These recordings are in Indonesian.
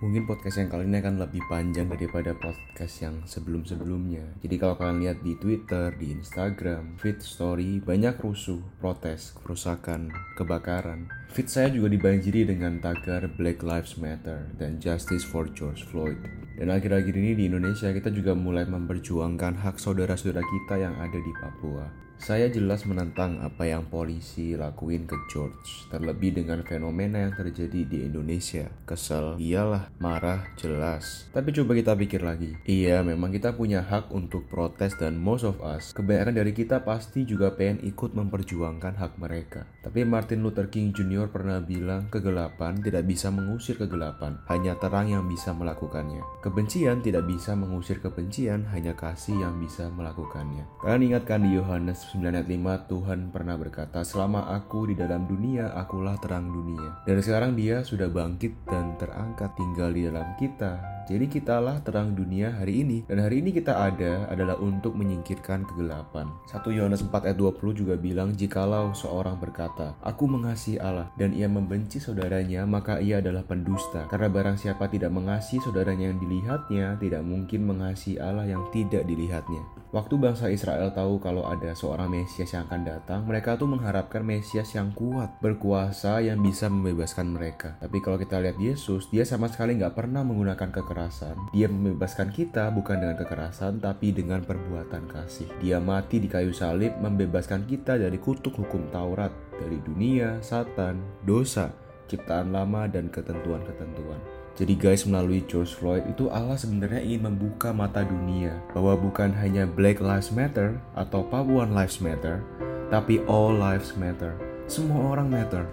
Mungkin podcast yang kali ini akan lebih panjang daripada podcast yang sebelum-sebelumnya. Jadi kalau kalian lihat di Twitter, di Instagram, feed story, banyak rusuh, protes, kerusakan, kebakaran. Feed saya juga dibanjiri dengan tagar Black Lives Matter dan Justice for George Floyd. Dan akhir-akhir ini di Indonesia kita juga mulai memperjuangkan hak saudara-saudara kita yang ada di Papua. Saya jelas menentang apa yang polisi lakuin ke George, terlebih dengan fenomena yang terjadi di Indonesia. Kesel, iyalah, marah, jelas. Tapi coba kita pikir lagi. Iya, memang kita punya hak untuk protes dan most of us, kebanyakan dari kita pasti juga pengen ikut memperjuangkan hak mereka. Tapi Martin Luther King Jr. pernah bilang, kegelapan tidak bisa mengusir kegelapan, hanya terang yang bisa melakukannya. Kebencian tidak bisa mengusir kebencian, hanya kasih yang bisa melakukannya. Kalian ingatkan di Yohanes 9 ayat 5 Tuhan pernah berkata Selama aku di dalam dunia akulah terang dunia Dan sekarang dia sudah bangkit dan terangkat tinggal di dalam kita jadi kitalah terang dunia hari ini dan hari ini kita ada adalah untuk menyingkirkan kegelapan. 1 Yohanes 4 ayat 20 juga bilang jikalau seorang berkata, Aku mengasihi Allah dan ia membenci saudaranya maka ia adalah pendusta. Karena barang siapa tidak mengasihi saudaranya yang dilihatnya tidak mungkin mengasihi Allah yang tidak dilihatnya. Waktu bangsa Israel tahu kalau ada seorang Mesias yang akan datang, mereka tuh mengharapkan Mesias yang kuat, berkuasa yang bisa membebaskan mereka. Tapi kalau kita lihat Yesus, dia sama sekali nggak pernah menggunakan kekerasan kekerasan. Dia membebaskan kita bukan dengan kekerasan tapi dengan perbuatan kasih. Dia mati di kayu salib membebaskan kita dari kutuk hukum Taurat, dari dunia, satan, dosa, ciptaan lama dan ketentuan-ketentuan. Jadi guys melalui George Floyd itu Allah sebenarnya ingin membuka mata dunia bahwa bukan hanya Black Lives Matter atau Papuan Lives Matter, tapi all lives matter. Semua orang matter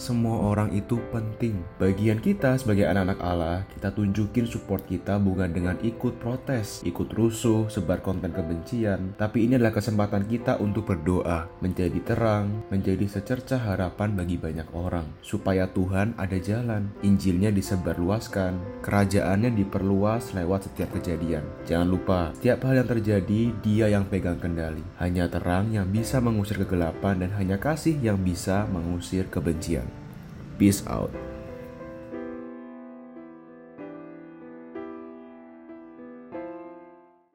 semua orang itu penting. Bagian kita sebagai anak-anak Allah, kita tunjukin support kita bukan dengan ikut protes, ikut rusuh, sebar konten kebencian, tapi ini adalah kesempatan kita untuk berdoa, menjadi terang, menjadi secerca harapan bagi banyak orang, supaya Tuhan ada jalan, Injilnya disebarluaskan, kerajaannya diperluas lewat setiap kejadian. Jangan lupa, setiap hal yang terjadi, dia yang pegang kendali. Hanya terang yang bisa mengusir kegelapan dan hanya kasih yang bisa mengusir kebencian. Peace out.